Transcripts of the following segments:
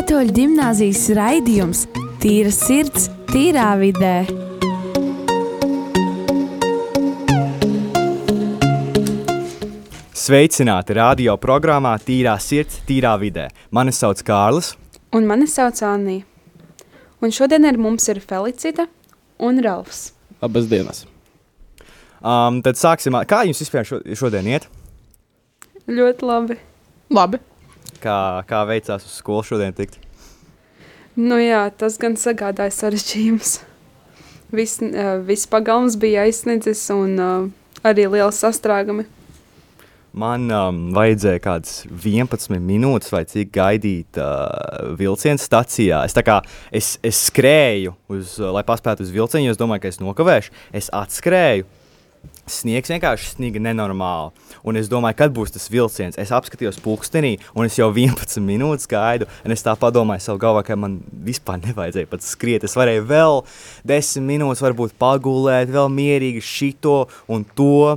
Katoļu gimnāzijas raidījums Tīra sirds, tīrā vidē. Sveicināti radio programmā Tīrā sirds, tīrā vidē. Mani sauc Kārlis. Un mani sauc Anija. Un šodien ar mums ir Felicita un Ralfs. Labas dienas. Um, tad sāksim. Kā jums vispār šo, šodien iet? Ļoti labi. Labi. Kā, kā veicās uz skolu šodien tikt? Nu jā, tas gan sagādāja sarežģījumus. Viss, uh, viss pagalms bija aizsniedzis un uh, arī liela sastrāgumi. Man um, vajadzēja kādas 11 minūtes vai cik gaidīt uh, vilciena stacijā. Es, kā, es, es skrēju, uz, lai paspētu uz vilcienu, jo es domāju, ka es nokavēšu. Es atskrēju. Sniegs vienkārši sniga nenormāli. Un es domāju, kad būs tas vilciens. Es apskatījos pulkstenī, un es jau 11 minūtes gaidu. Es tā domāju, savā galvā, ka man vispār nevajadzēja pat skriet. Es varēju vēl 10 minūtes, varbūt pagulēt, vēl mierīgi šito un to.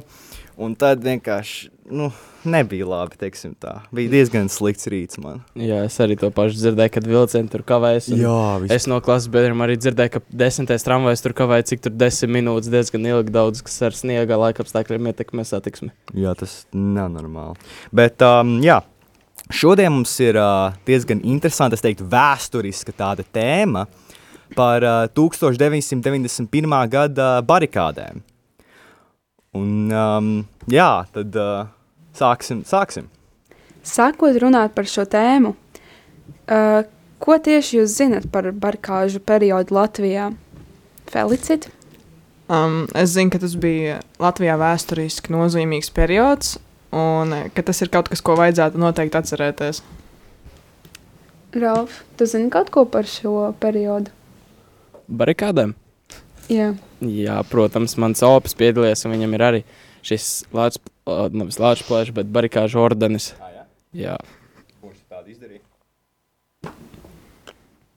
Un tad vienkārši nu, nebija labi. Tā. Bija diezgan slikts rīts man. Jā, es arī to pašu dzirdēju, kad vilcieni tur kavējas. un Jā, Es no klases biedriem arī dzirdēju, ka desmitais tramvajs tur kavēja cik tur desmit minūtes, diezgan ilgi daudz, kas ar sniega laikapstākļiem ietekmē satiksmi. Jā, tas nav normāli. Bet, um, jā, šodien mums ir uh, diezgan interesanta, es teiktu, vēsturiska tāda tēma par uh, 1991. gada barikādēm. Un, um, jā, tad uh, sāksim. sāksim. Sākot runāt par šo tēmu, uh, ko tieši jūs zinat par barikāžu periodu Latvijā? Felicita? Um, es zinu, ka tas bija Latvijā vēsturiski nozīmīgs periods, un ka tas ir kaut kas, ko vajadzētu noteikti atcerēties. Ralf, tu zini kaut ko par šo periodu? Barikādēm? Jā. Jā, protams, mans opis piedalījās, un viņam ir arī šis lāčs, uh, nevis lāčs plēšs, bet barikāžu ordenis. Jā. Kurš tādu izdarīja?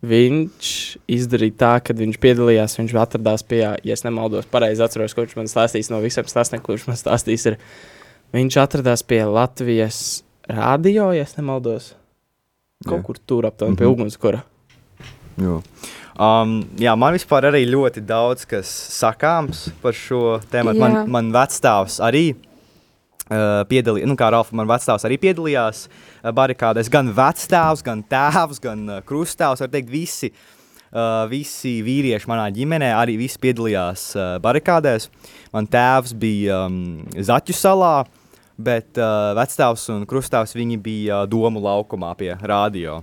Viņš izdarīja tā, ka viņš piedalījās, viņš atradās pie, ja es nemaldos, pareizi atceros, ko viņš man stāstīs no visiem stāstiem, ko viņš man stāstīs. Ir, viņš atradās pie Latvijas rādio, ja es nemaldos, kaut Jā. kur tur aptuveni pie Mhm. ugunskura. Jā. Um, jā, man vispār arī ļoti daudz kas sakāms par šo tēmu. Jā. Man, man vecstāvs arī piedalījās, nu, kā Ralfa, man vecstāvs arī piedalījās uh, barikādēs. Gan vecstāvs, gan tēvs, gan uh, krustāvs. Var teikt, visi, visi vīrieši manā ģimenē arī visi piedalījās barikādēs. Man tēvs bija um, Zaķu salā, bet uh, vecstāvs un krustāvs bija uh, domu laukumā pie radio.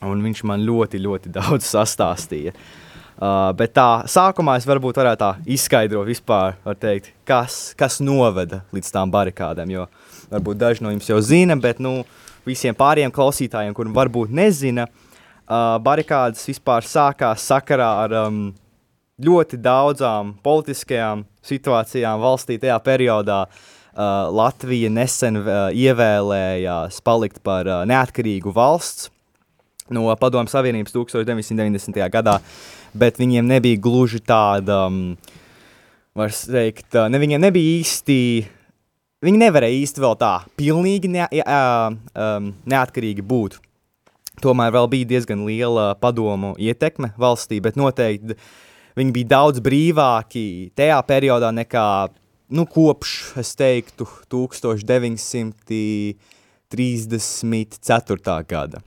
Un viņš man ļoti, ļoti daudz sastāstīja. Uh, bet tā sākumā es varbūt varētu tā izskaidrot, vispār, teikt, kas, kas noveda līdz tām barikādēm. Jo varbūt daži no jums jau zina, bet nu, visiem pārējiem klausītājiem, kuriem varbūt nezina, uh, barikādas vispār sākās sakarā ar um, ļoti daudzām politiskajām situācijām valstī tajā periodā. Uh, Latvija nesen uh, ievēlējās palikt par uh, neatkarīgu valsts no Padomju Savienības 1990. gadā, bet viņiem nebija gluži tāda, um, var teikt, uh, ne, viņiem nebija īsti, viņi nevarēja īsti vēl tā pilnīgi ne, uh, um, neatkarīgi būt. Tomēr vēl bija diezgan liela padomu ietekme valstī, bet noteikti viņi bija daudz brīvāki tajā periodā nekā nu, kopš, es teiktu, 1934. gada.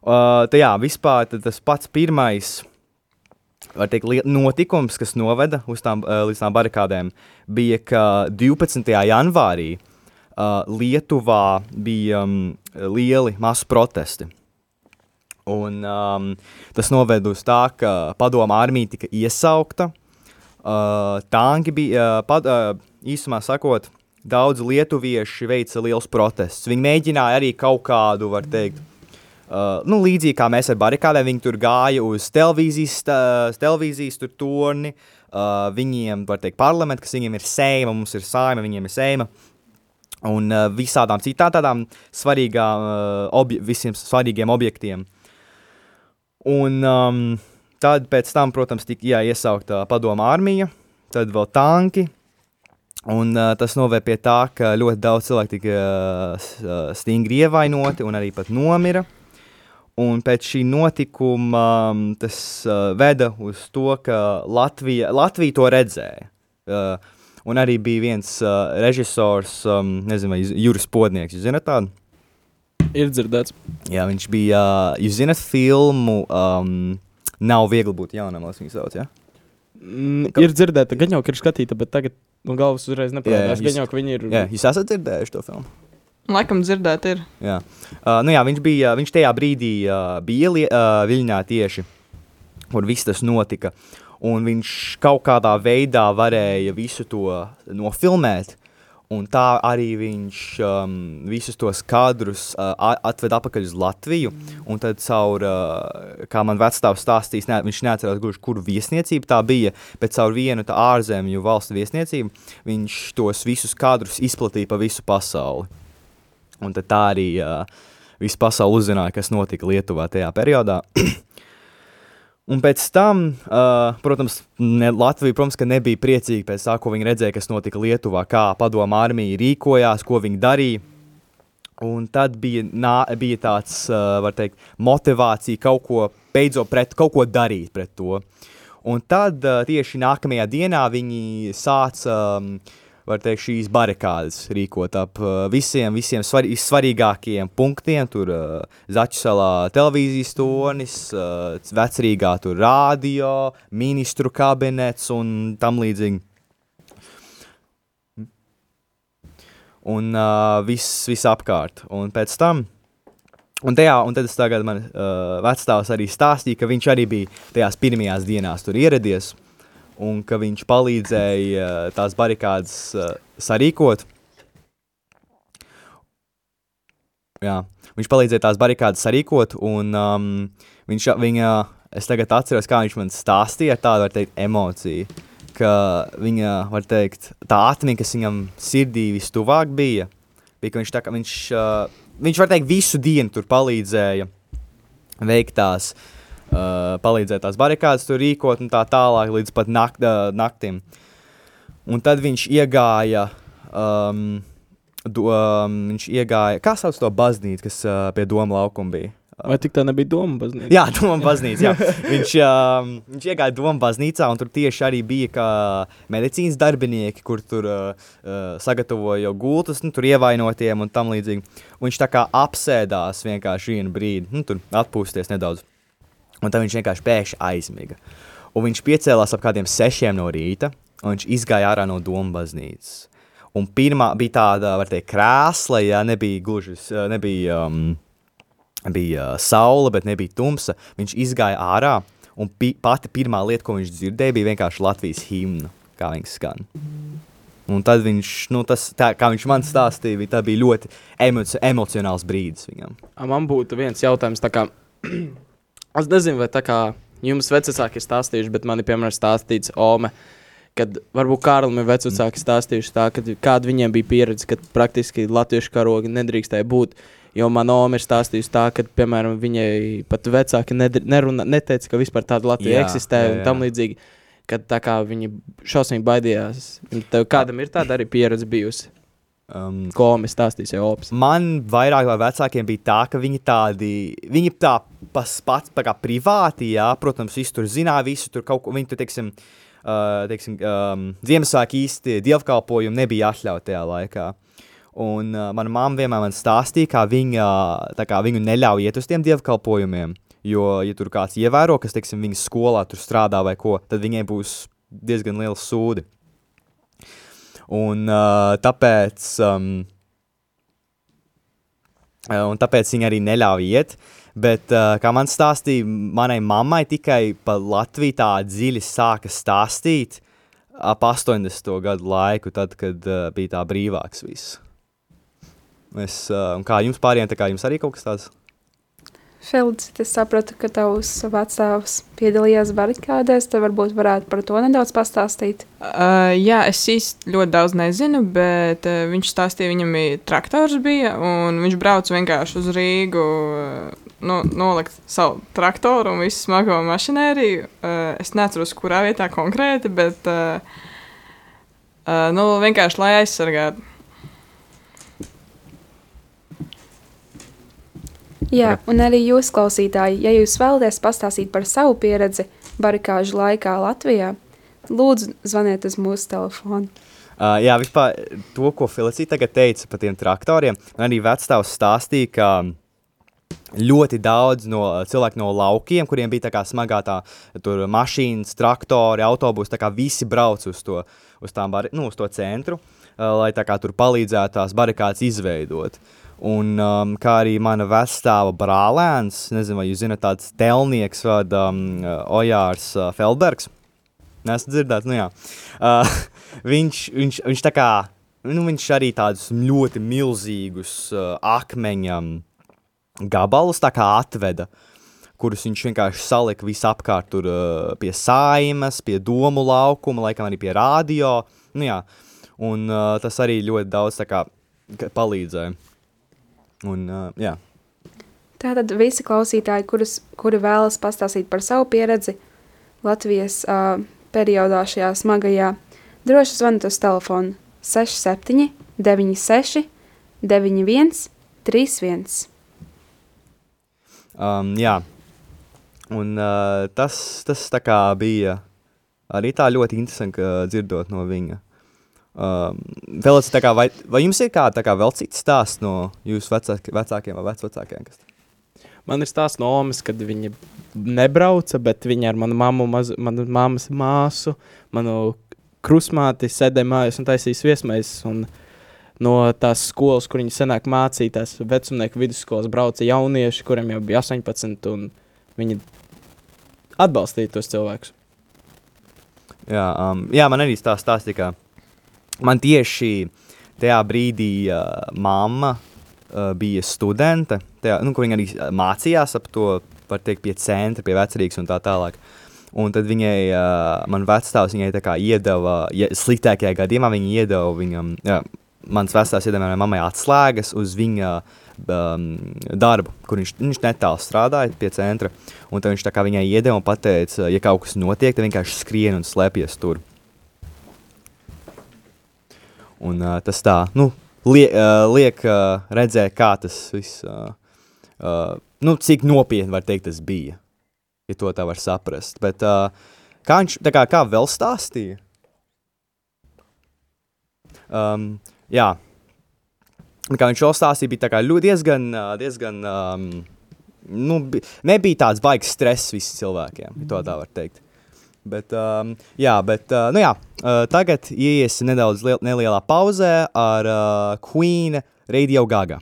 Uh, tā jā, vispār tas pats pirmais teikt, notikums, kas noveda tām, uh, līdz tām barikādēm, bija, ka 12. janvārī uh, Lietuvā bija um, lieli masu protesti. Un, um, tas noveda uz tā, ka padomu armija tika iesaukta. Uh, tanki bija, uh, pad, uh, īsumā sakot, daudz lietuvieši veica liels protests. Viņi mēģināja arī kaut kādu, var teikt, uh, nu, līdzīgi kā mēs ar barikādēm, viņi tur gāja uz televīzijas, sta- televīzijas tur torni. Uh, viņiem, var teikt, parlaments, kas viņiem ir sēma, mums ir saima, viņiem ir sēma. Un uh, visādām citām tādām svarīgām, uh, obje, visiem svarīgiem objektiem. Un um, tad pēc tam, protams, tika jā, iesaukta padomu armija, tad vēl tanki. Un, uh, tas noved pie tā, ka ļoti daudz cilvēku tika uh, uh, stingri ievainoti un arī pat nomira. Un pēc šī notikuma um, tas uh, veda uz to, ka Latvija, Latvija to redzēja. Uh, un arī bija viens uh, režisors, um, nezinu, vai Juris Podnieks, jūs zināt tādu? Ir dzirdēts. Jā, viņš bija, uh, jūs zināt filmu um, Nav viegli būt jaunam, lai viņu sauc, ja? Mm, ir dzirdēta, gan jau, ka ir skatīta, bet tagad no galvas uzreiz neparādās. Jā, Gan jau, ka viņi ir. Jā, jūs esat dzirdējuši to filmu? Laikam dzirdēt, ir. Jā, uh, nu jā viņš, bija, viņš tajā brīdī uh, bija lie, uh, Viļņā tieši, kur viss tas notika. Un viņš kaut kādā veidā varēja visu to nofilmēt. Un tā arī viņš um, visus tos kadrus uh, a- atved atpakaļ uz Latviju. Un tad, caur, uh, kā man vecāks stāstījis, ne, viņš neatcerās gluži, kuru viesniecību tā bija, bet caur vienu ārzemju valstu viesniecību viņš tos visus kadrus izplatīja pa visu pasauli. Un tad tā arī uh, visa pasaule uzzināja, kas notika Lietuvā tajā periodā. Un pēc tam, uh, protams, ne, Latvija protams, nebija priecīga pēc tā, ko viņi redzēja, kas notika Lietuvā, kā padomu armija rīkojās, ko viņi darīja. Un tad bija, nā, bija tāds, uh, var teikt, motivācija kaut ko beidzot pret, kaut ko darīt pret to. Un tad uh, tieši nākamajā dienā viņi sāca, um, var teikt, šīs barikādes rīkot ap uh, visiem, visiem svar, svarīgākajiem punktiem. Tur uh, Zaķisalā televīzijas tornis, uh, vecrīgā tur rādio, ministru kabinets un tam līdzīgi. Un uh, viss, viss apkārt. Un pēc tam Un, tajā, un tad es tagad man uh, vecāks arī stāstīja, ka viņš arī bija tajās pirmajās dienās tur ieradies, un ka viņš palīdzēja uh, tās barikādas uh, sarīkot. Jā, viņš palīdzēja tās barikādas sarīkot, un um, viņš, viņa, es tagad atceros, kā viņš man stāstīja ar tādu, var teikt, emociju, ka viņa, var teikt, tā atmiņa, kas viņam sirdī vistuvāk bija, bija, ka viņš tā kā viņš, uh, viņš var teikt, visu dienu tur palīdzēja veikt tās, uh, palīdzēt tās barikādas tur rīkot un tā tālāk līdz pat nakt, uh, naktim. Un tad viņš iegāja, um, do, um, viņš iegāja, kā sauc to baznīcu, kas uh, pie Doma laukuma bija? Vai tik tā nebija doma baznīca? Jā, Doma baznīca. Jā. Viņš, um, viņš iegāja Doma baznīcā, un tur tieši arī bija medicīnas darbinieki, kur tur uh, uh, sagatavoja jau gultus, nu, tur ievainotiem un tam līdzīgi. Un viņš tā kā apsēdās vienkārši vienu brīdi, nu, tur atpūsties nedaudz. Un tad viņš vienkārši pēkšņi aizmiga. Un viņš piecēlās ap kādiem sešiem no rīta, un viņš izgāja ārā no Doma baznīcas. Un pirmā bija tāda, var teikt, krāsla, ja nebija gluži, uh, nebija... Um, bija saule, bet nebija tumsa. Viņš izgāja ārā, un pi pati pirmā lieta, ko viņš dzirdēja, bija vienkārši Latvijas himna, kā viņš skan. Un tad viņš, nu, tas, tā, kā viņš man stāstīja, bija, tā bija ļoti emoci emocionāls brīdis viņam. Man būtu viens jautājums, tā kā, es nezinu, vai tā kā jums vecāki ir stāstījuši, bet man ir piemēram stāstīts Ome, kad varbūt Kārlim ir vecāki stāstījuši tā, kad kāda viņiem bija pieredze, kad praktiski latviešu karogi nedrīkstēja būt. Jo manā omā ir stāstījusi tā, ka, piemēram, viņai pat vecāki nerunā, neteica, ka vispār tāda Latvija Jā, eksistē jā, un jā. tam līdzīgi. Kad kā viņi šausmīgi baidījās. Kādam ir tāda arī pieredze bijusi? Um, Ko mēs stāstījām, opas? Man vairāk vai vecākiem bija tā, ka viņi tādi, viņi tā pas, pats tā kā privāti, jā, protams, visi tur zināja, visu tur kaut ko, viņi tur, teiksim, uh, teiksim um, Ziemassvētku īsti dievkalpojumu nebija atļauti tajā laikā. Un uh, mana mamma vienmēr man stāstīja, kā viņa, tā kā viņu neļauj iet uz tiem dievkalpojumiem, jo, ja tur kāds ievēro, kas, teiksim, viņas skolā tur strādā vai ko, tad viņai būs diezgan liels sūdi. Un uh, tāpēc, um, un tāpēc viņa arī neļauj iet. Bet, uh, kā man stāstīja, manai mammai tikai par Latviju tā dziļi sāka stāstīt ap 80. gadu laiku, tad, kad uh, bija tā brīvāks viss. Es, uh, kā jums pārējiem, tā kā jums arī kaut kas tāds? Felix, es sapratu, ka tavs vecāks piedalījās barikādēs. Tad varbūt varētu par to nedaudz pastāstīt. Uh, jā, es īsti ļoti daudz nezinu, bet uh, viņš stāstīja, viņam bija traktors, bija, un viņš brauca vienkārši uz Rīgu, uh, no, nolikt savu traktoru un visu smago mašinēriju. Uh, es neatceros, kurā vietā konkrēti, bet uh, uh, nu, vienkārši lai aizsargātu. Jā, un arī jūs, klausītāji, ja jūs vēlaties pastāstīt par savu pieredzi barikāžu laikā Latvijā, lūdzu zvaniet uz mūsu telefonu. Uh, jā, vispār to, ko Felicija tagad teica par tiem traktoriem, man arī vecstāvs stāstīja, ka ļoti daudz no cilvēku no laukiem, kuriem bija tā kā smagā tā, tur mašīnas, traktori, autobusi, tā kā visi brauc uz to, uz tām, bari, nu, uz to centru, uh, lai tā kā tur palīdzētu tās barikādas izveidot. Un um, kā arī mana vestāva brālēns, nezinu, vai jūs zinat tāds telnieks vārdā um, Ojārs uh, Feldbergs, Nesmu dzirdēts, nu jā. Uh, viņš, viņš, viņš tā kā, nu viņš arī tādus ļoti milzīgus uh, akmeņa gabalus tā kā atveda, kurus viņš vienkārši salika visapkārt tur uh, pie saimas, pie domu laukuma, laikam arī pie radio, nu jā. Un uh, tas arī ļoti daudz tā kā palīdzēja. Un, uh, jā. Tātad visi klausītāji, kurus, kuri vēlas pastāstīt par savu pieredzi Latvijas uh, periodā šajā smagajā, droši zvanīt uz telefonu 67 96 91 31. Um, jā, un uh, tas, tas tā kā bija arī tā ļoti interesanti dzirdot no viņa. Um, vēl es tā kā, vai, vai jums ir kāda kā vēl cits stāsts no jūsu vecāk, vecākiem vai vecvecākiem? Kas? Man ir stāsts no Omas, kad viņa nebrauca, bet viņa ar manu mammu, maz, manu mammas māsu, manu krusmāti sēdēja mājās un taisīja viesmaises. Un no tās skolas, kur viņi senāk mācītās, vecumnieku vidusskolas brauca jaunieši, kuriem jau bija 18, un viņi atbalstīja tos cilvēkus. Jā, um, jā man arī tā stāstīja, ka man tieši tajā brīdī uh, mamma uh, bija studente, tajā, nu, kur viņa arī mācījās ap to var teikt, pie centra, pie vecrīgas un tā tālāk. Un tad viņai, uh, man vecstāvs viņai tā kā iedeva, ja, sliktākajā gadījumā viņa iedeva viņam, jā, mans vecāks iedeva manai mammai atslēgas uz viņa um, darbu, kur viņš, viņš netālu strādāja pie centra. Un tad viņš tā kā viņai iedeva un pateica, ja kaut kas notiek, tad vienkārši skrien un slēpjas tur. Un uh, tas tā, nu, lie, uh, liek uh, redzēt, kā tas viss uh, uh, nu, cik nopietni var teikt, tas bija. Ja to tā var saprast. Bet, uh, kā viņš kā, kā vēl stāstīja? Um, jā, kā viņš vēl stāstīja, bija kā, diezgan, diezgan um, nu, nebija tāds baigs stress visiem cilvēkiem, ja to tā var teikt. Bet, um, jā, bet uh, nu jā, uh, tagad ieiesim nedaudz liel, nelielā pauzē ar uh, Queen Radio Gaga.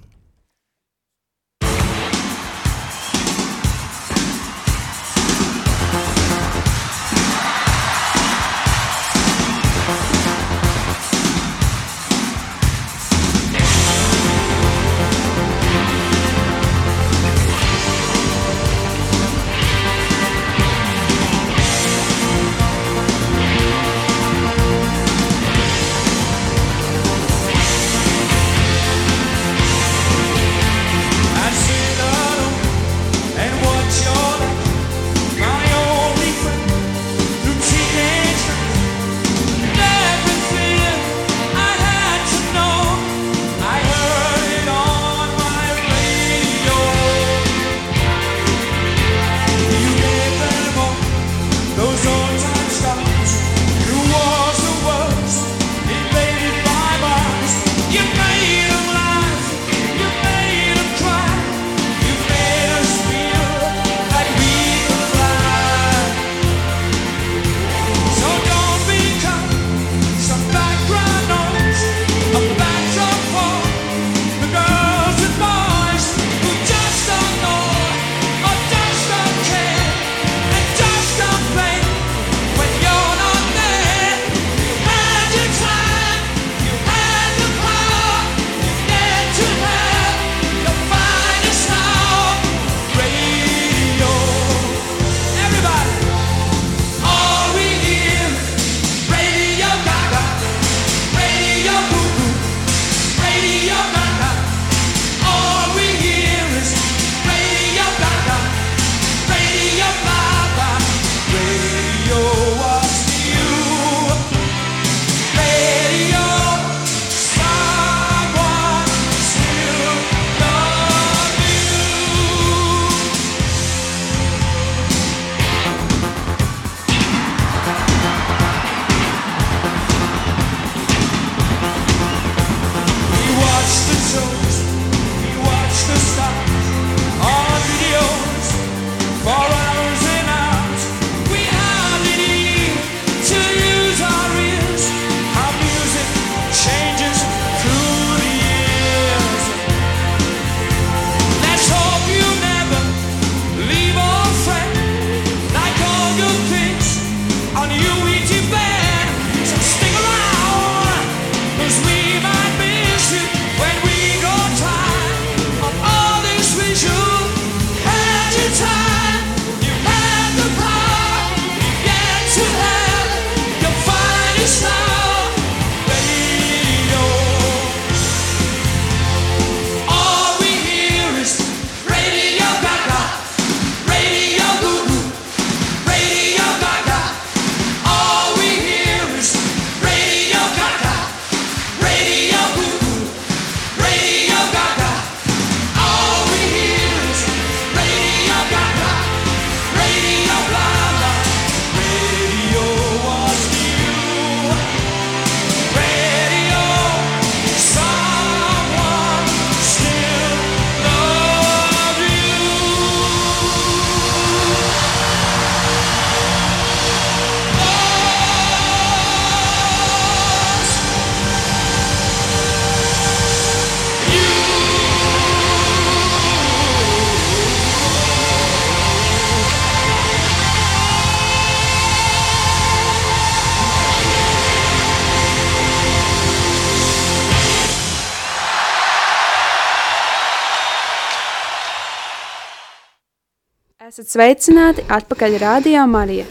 Esat sveicināti atpakaļ Rādio Marija.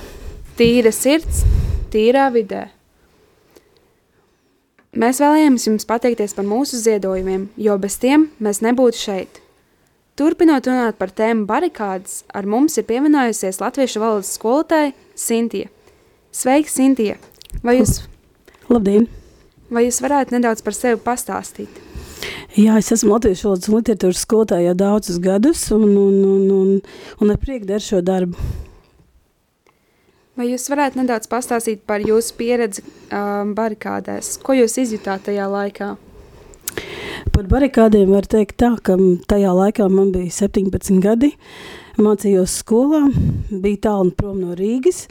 Tīra sirds, tīrā vidē. Mēs vēlējāmies jums pateikties par mūsu ziedojumiem, jo bez tiem mēs nebūtu šeit. Turpinot runāt par tēmu barikādas, ar mums ir pievienojusies latviešu valodas skolotāja Sintija. Sveiki, Sintija! Vai jūs, Labdien! vai jūs varētu nedaudz par sevi pastāstīt? Jā, es esmu Latvijas valodas literatūras skolotāja jau daudzus gadus, un, un, un, un, un ar prieku daru šo darbu. Vai jūs varētu nedaudz pastāstīt par jūsu pieredzi um, barikādēs? Ko jūs izjutāt tajā laikā? Par barikādiem var teikt tā, ka tajā laikā man bija 17 gadi, mācījos skolā, bija tālu prom no Rīgas,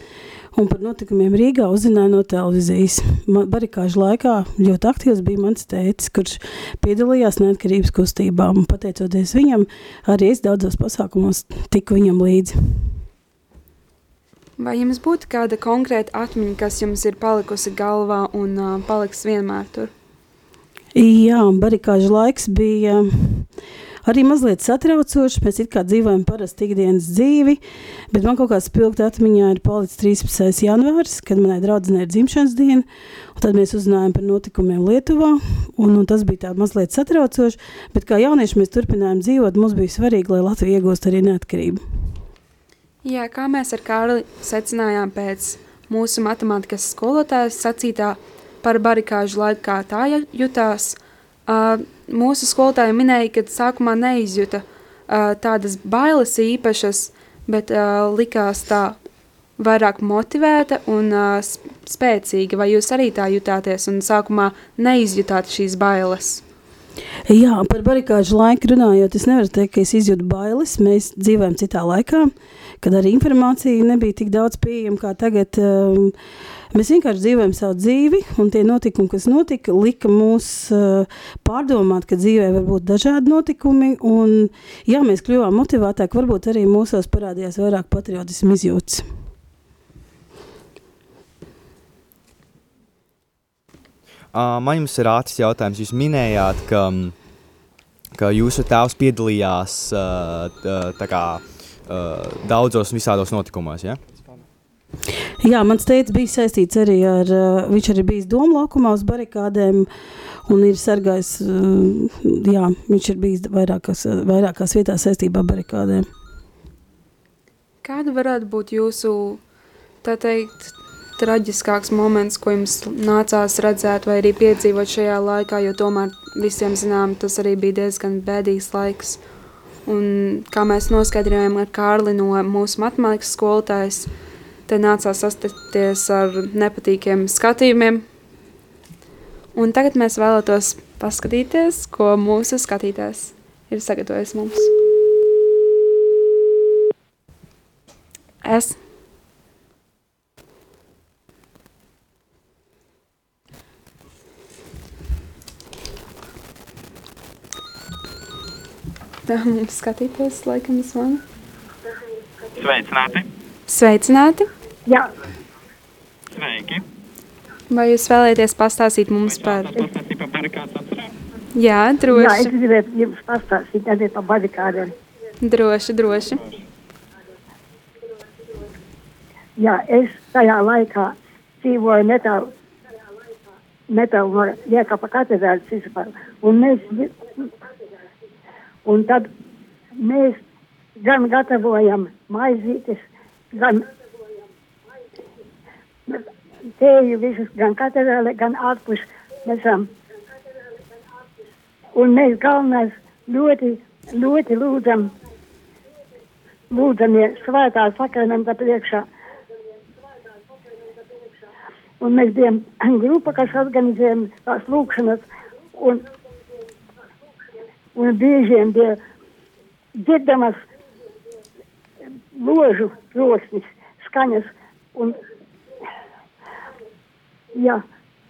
un par notikumiem Rīgā uzzināju no televīzijas. Barikāžu laikā ļoti aktīvs bija mans tētis, kurš piedalījās neatkarības kustībā, un pateicoties viņam, arī es daudzos pasākumos tiku viņam līdzi. Vai jums būtu kāda konkrēta atmiņa, kas jums ir palikusi galvā un uh, paliks vienmēr tur? Jā, barikāžu laiks bija arī mazliet satraucošs. Mēs it kā dzīvojam parastu ikdienas dzīvi, bet man kaut kā spilgti atmiņā ir palicis 13. janvārs, kad manai draudzenei ir dzimšanas diena. Tad mēs uzzinājām par notikumiem Lietuvā, un, un tas bija tā mazliet satraucoši. Bet kā jaunieši mēs turpinājām dzīvot, mums bija svarīgi, lai Latvija iegūst arī neatkarību. Jā, kā mēs ar Kārli secinājām pēc mūsu matemātikas skolotājas sacītā par barikāžu laiku, kā tā ju- jutās, mūsu skolotāja minēja, ka sākumā neizjuta tādas bailes īpašas, bet likās tā vairāk motivēta un spēcīga. Vai jūs arī tā jutāties un sākumā neizjutāt šīs bailes? Jā, par barikāžu laiku runājot, es nevaru teikt, ka es izjūtu bailes. Mēs dzīvojam citā laikā, kad arī informācija nebija tik daudz pieejama kā tagad. Um, Mēs vienkārši dzīvojam savu dzīvi, un tie notikumi, kas notika, lika mūs uh, pārdomāt, ka dzīvē var būt dažādi notikumi. Un, jā, mēs kļuvām motivētāki, varbūt arī mūsos parādījās vairāk patriotismu izjūtas. Uh, man jums ir ātrs jautājums. Jūs minējāt, ka, mm, ka jūsu tēvs piedalījās uh, kā, uh, daudzos visādos notikumos. Ja? Jā, mans teicis bija saistīts arī ar, uh, viņš arī bijis Doma laukumā uz barikādēm un ir sargājis, uh, jā, viņš ir bijis vairākās, vairākās vietās saistībā ar barikādēm. Kāda varētu būt jūsu, tā teikt, traģiskāks moments, ko jums nācās redzēt vai arī piedzīvot šajā laikā, jo tomēr visiem zinām, tas arī bija diezgan bēdīgs laiks. Un kā mēs noskaidrojām ar Kārli no mūsu matemātikas skolotājas, te nācās sastapties ar nepatīkiem skatījumiem. Un tagad mēs vēlētos paskatīties, ko mūsu skatītājs ir sagatavojis mums. Es Tā mums skatīties, laikam, zvana. Sveicināti! Sveicināti! Jā, Sveiki! Vai jūs vēlaties pastāstīt mums par... Pastāstīt par barikādas atcerām? Jā, jā, es droši, gribētu jums pastāstīt arī par barikādēm. droši, droši. Jā, es tajā laikā dzīvoju netālu, netālu no Liekapa katedrāles vispār. Un mēs, un tad mēs gan gatavojam maizītes, gan tēju visus, gan katedrāle, gan ārpus nesam. Un mēs galvenais ļoti, ļoti lūdzam, lūdzamies svētā sakramenta priekšā. Un mēs bijām grupa, kas organizējām tās lūkšanas, un, un biežiem bija dzirdamas ložu troksnis, skaņas. Un, jā,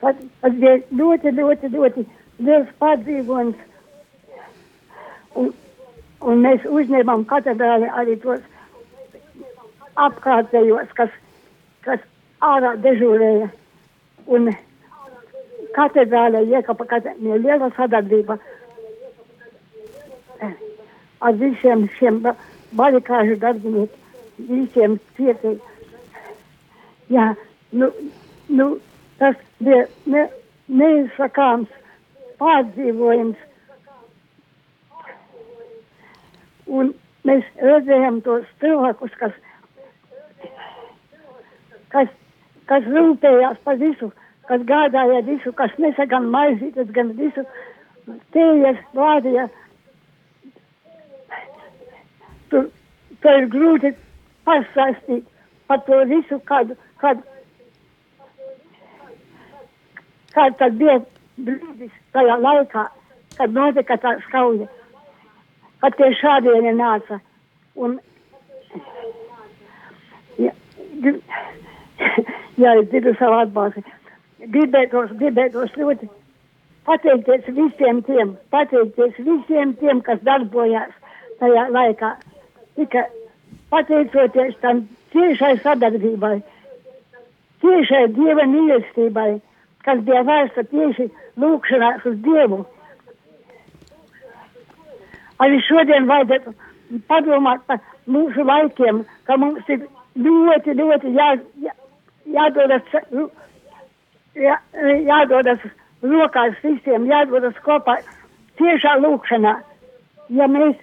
tas, tas bija ļoti, ļoti, ļoti liels pārdzīvojums. Un, un mēs uzņēmām katedrāli arī tos apkārtējos, kas, kas ārā dežūrēja. Un katedrālē iekapa katedrālē liela sadarbība ar visiem šiem ba- barikāžu darbiniekiem. visiem cietīgi. Jā, nu, nu, tas bija ne, neizsakāms pārdzīvojums. Un mēs redzējām tos cilvēkus, kas, kas, kas rūpējās par visu, kas gādāja visu, kas nesa gan maizītes, gan visu tējas, vādīja. Tur, tur ir grūti pastāstīt par to visu, kad, kad, kad tad bija brīdis tajā laikā, kad notika tā skauja, kad tie šādieni nāca. Un, ja, jā, es dzirdu savu atbalstu. Gribētos, gribētos ļoti pateikties visiem tiem, pateikties visiem tiem, kas darbojās tajā laikā. Tikai pateicoties tam ciešai sadarbībai, ciešai dieva mīlestībai, kas bija vērsta tieši lūkšanās uz Dievu. Arī šodien vajadzētu padomāt par mūsu laikiem, ka mums ir ļoti, ļoti jā, jā, jādodas, jā, jādodas rokās visiem, jādodas kopā tiešā lūkšanā. Ja mēs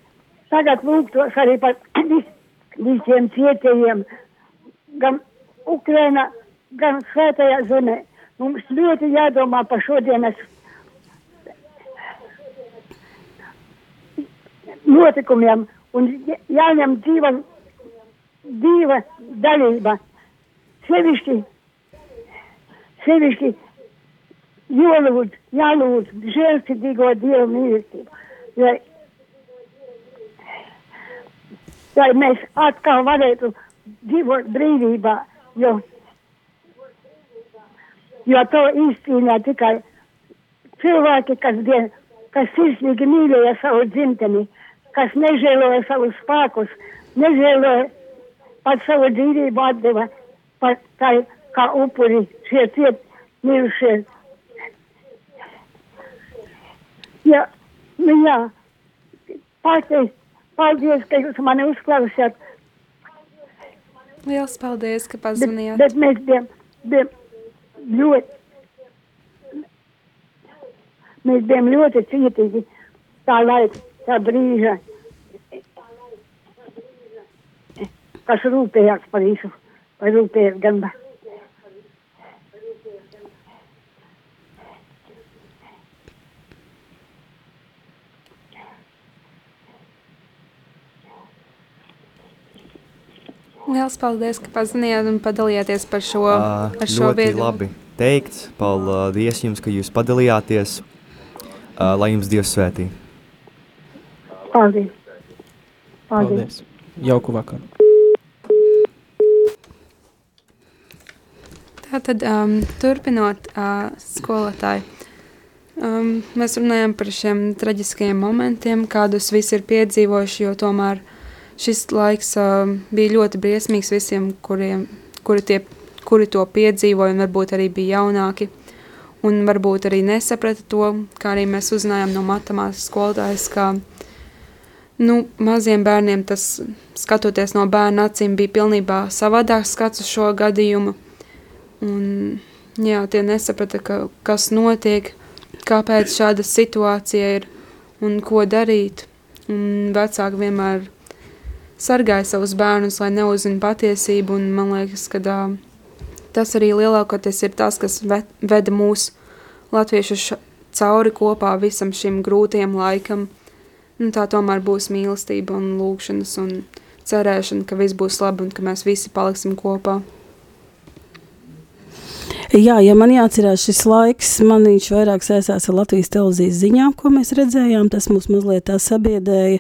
tagad lūgtos arī par vis, visiem cietējiem, gan Ukraina, gan Svētajā zemē, mums ļoti jādomā par šodienas notikumiem un jā- jāņem dzīva, dzīva dalība. Sevišķi, sevišķi jālūdz, jālūdz žēlsirdīgo Dievu mīlestību. Lai, mēs atkal varētu dzīvot brīvībā, jo, jo to izcīnīja tikai cilvēki, kas, bija, kas sirsnīgi mīlēja savu dzimteni, kas nežēloja savus spēkus, nežēloja pat savu dzīvību atdeva, pat kā, kā upuri šie ciet mirušie. Jā, nu jā, pateic, paldies, ka jūs mani uzklausījāt, Liels paldies, ka bet, pazvanījāt. bet mēs bijām, bijām ļoti, mēs bijām ļoti cietīgi tā laika, tā brīža, kas rūpējās par visu, vai rūpējās gan. Liels paldies, ka pazvanījāt un padalījāties par šo, Ā, ar šo ļoti viedokli. labi teikts. Paldies jums, ka jūs padalījāties. Ā, Lai jums Dievs svētī. Paldies! Paldies! Paldies! Jauku vakaru! Tātad, um, turpinot, uh, skolotāji, um, mēs runājam par šiem traģiskajiem momentiem, kādus visi ir piedzīvojuši, jo tomēr šis laiks um, bija ļoti briesmīgs visiem, kuriem, kuri, tie, kuri to piedzīvoja, un varbūt arī bija jaunāki, un varbūt arī nesaprata to, kā arī mēs uzzinājām no matemātikas skolotājas, ka nu, maziem bērniem tas, skatoties no bērna acīm, bija pilnībā savādāks skats uz šo gadījumu. Un, jā, tie nesaprata, ka, kas notiek, kāpēc šāda situācija ir un ko darīt. Un vecāki vienmēr sargāja savus bērnus, lai neuzzinātu patiesību. Un man liekas, ka tā, tas arī lielākoties ir tas, kas ve veda mūsu latviešus cauri kopā visam šim grūtajam laikam. Nu, tā tomēr būs mīlestība un lūkšanas un cerēšana, ka viss būs labi un ka mēs visi paliksim kopā. Jā, ja man jāatcerās šis laiks, man viņš vairāk saistās ar Latvijas televīzijas ziņām, ko mēs redzējām. Tas mums mazliet tā sabiedēja.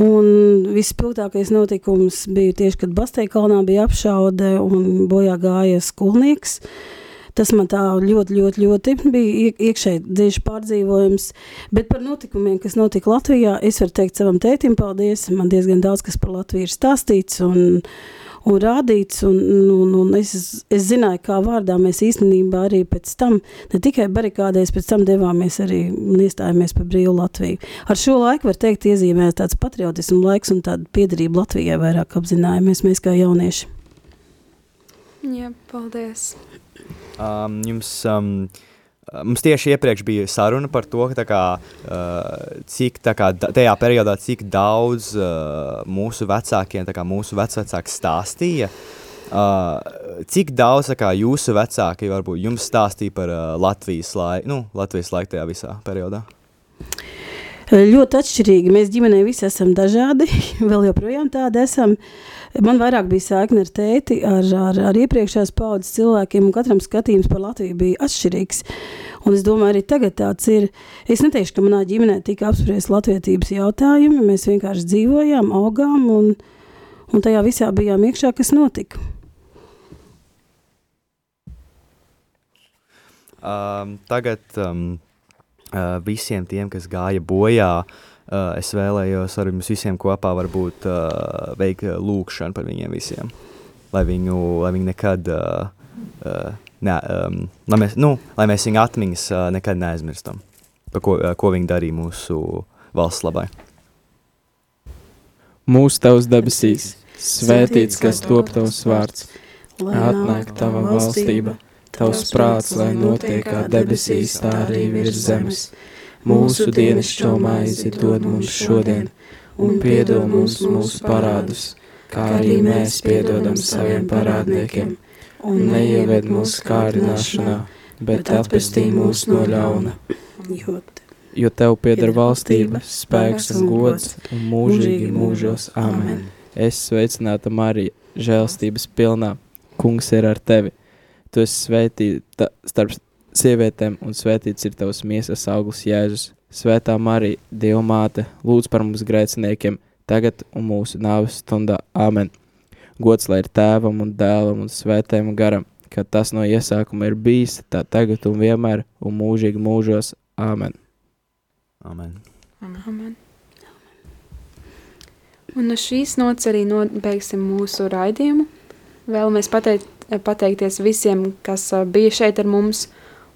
Un vispilgtākais notikums bija tieši, kad Basteikalnā bija apšaude un bojā gāja skolnieks. Tas man tā ļoti, ļoti, ļoti bija iek- iekšēji dziļš pārdzīvojums. Bet par notikumiem, kas notika Latvijā, es varu teikt savam tētim paldies. Man diezgan daudz kas par Latviju ir stāstīts. Un, un rādīts. Un, un, un es, es zināju, kā vārdā mēs īstenībā arī pēc tam ne tikai barikādēs, pēc tam devāmies arī un iestājāmies par brīvu Latviju. Ar šo laiku var teikt iezīmēs tāds patriotismu laiks un tāda piedarība Latvijai vairāk apzinājāmies mēs kā jaunieši. Jā, paldies. Um, jums, um, mums tieši iepriekš bija saruna par to, ka kā, uh, cik kā, tajā periodā cik daudz uh, mūsu vecākiem, kā mūsu vecvecāki stāstīja. Uh, cik daudz kā, jūsu vecāki varbūt jums stāstīja par uh, Latvijas laiku, nu, Latvijas laiku tajā visā periodā? Ļoti atšķirīgi. Mēs ģimenē visi esam dažādi, vēl joprojām tādi esam. Man vairāk bija saikne ar tēti, ar, ar, ar iepriekšējās paudzes cilvēkiem, un katram skatījums par Latviju bija atšķirīgs. Un es domāju, arī tagad tāds ir. Es neteikšu, ka manā ģimenē tika apspriests latviedzības jautājumi. Mēs vienkārši dzīvojām, augām, un, un tajā visā bijām iekšā, kas notika. Um, tagad um, uh, visiem tiem, kas gāja bojā, uh, es vēlējos ar jums visiem kopā varbūt uh, veikt lūkšanu par viņiem visiem. Lai viņu, lai viņi nekad, ne, um, lai, mēs, nu, lai mēs viņu atmiņas nekad neaizmirstam, par ko, ko viņi darīja mūsu valsts labai. Mūsu tavs debesīs, svētīts, kas top tavs vārds, atnāk tava valstība, tavs prāts, lai notiek kā debesīs, tā arī virs zemes. Mūsu dienascho maizi dod mums šodien, un piedod mums mūsu parādus, kā arī mēs piedodam saviem parādniekiem, un neieved mūsu kārdināšanā, bet atpestī mūs no ļauna. Jo tev pieder valstība, spēks un gods, un mūžīgi mūžos. Amen. Es sveicināta Marija, žēlstības pilnā. Kungs ir ar tevi. Tu esi svētīta starp sievietēm, un svētīts ir tavs miesas augurs Jēzus. Svētā Marija, Dieva māte, lūdz par mums grēciniekiem, tagad un mūsu nāves stundā. Amen. Gods lai ir tēvam un dēlam un svētēm garam, kā tas no iesākuma ir bijis, tā tagad un vienmēr un mūžīgi mūžos. Amen. Amen. Amen. Un uz šīs nots arī nobeigsim mūsu raidījumu. Vēlamies pateikt, pateikties visiem, kas ā, bija šeit ar mums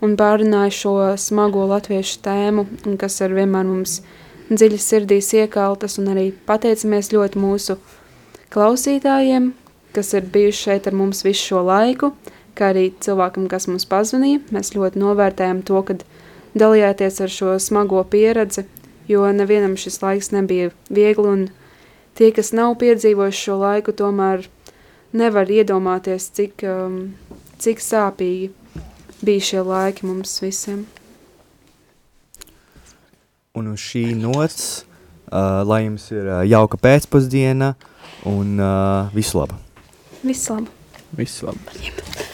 un pārunāja šo smago latviešu tēmu, kas ar vienmēr mums dziļi sirdīs iekaltas, un arī pateicamies ļoti mūsu klausītājiem, kas ir bijuši šeit ar mums visu šo laiku, kā arī cilvēkam, kas mums pazvanīja. Mēs ļoti novērtējam to, kad dalījāties ar šo smago pieredzi, jo nevienam šis laiks nebija viegli, un tie, kas nav piedzīvojuši šo laiku, tomēr nevar iedomāties, cik, um, cik sāpīgi bija šie laiki mums visiem. Un uz šī nots, uh, lai jums ir uh, jauka pēcpusdiena un uh, visu labu! Viss labi! Viss labi! Rīgas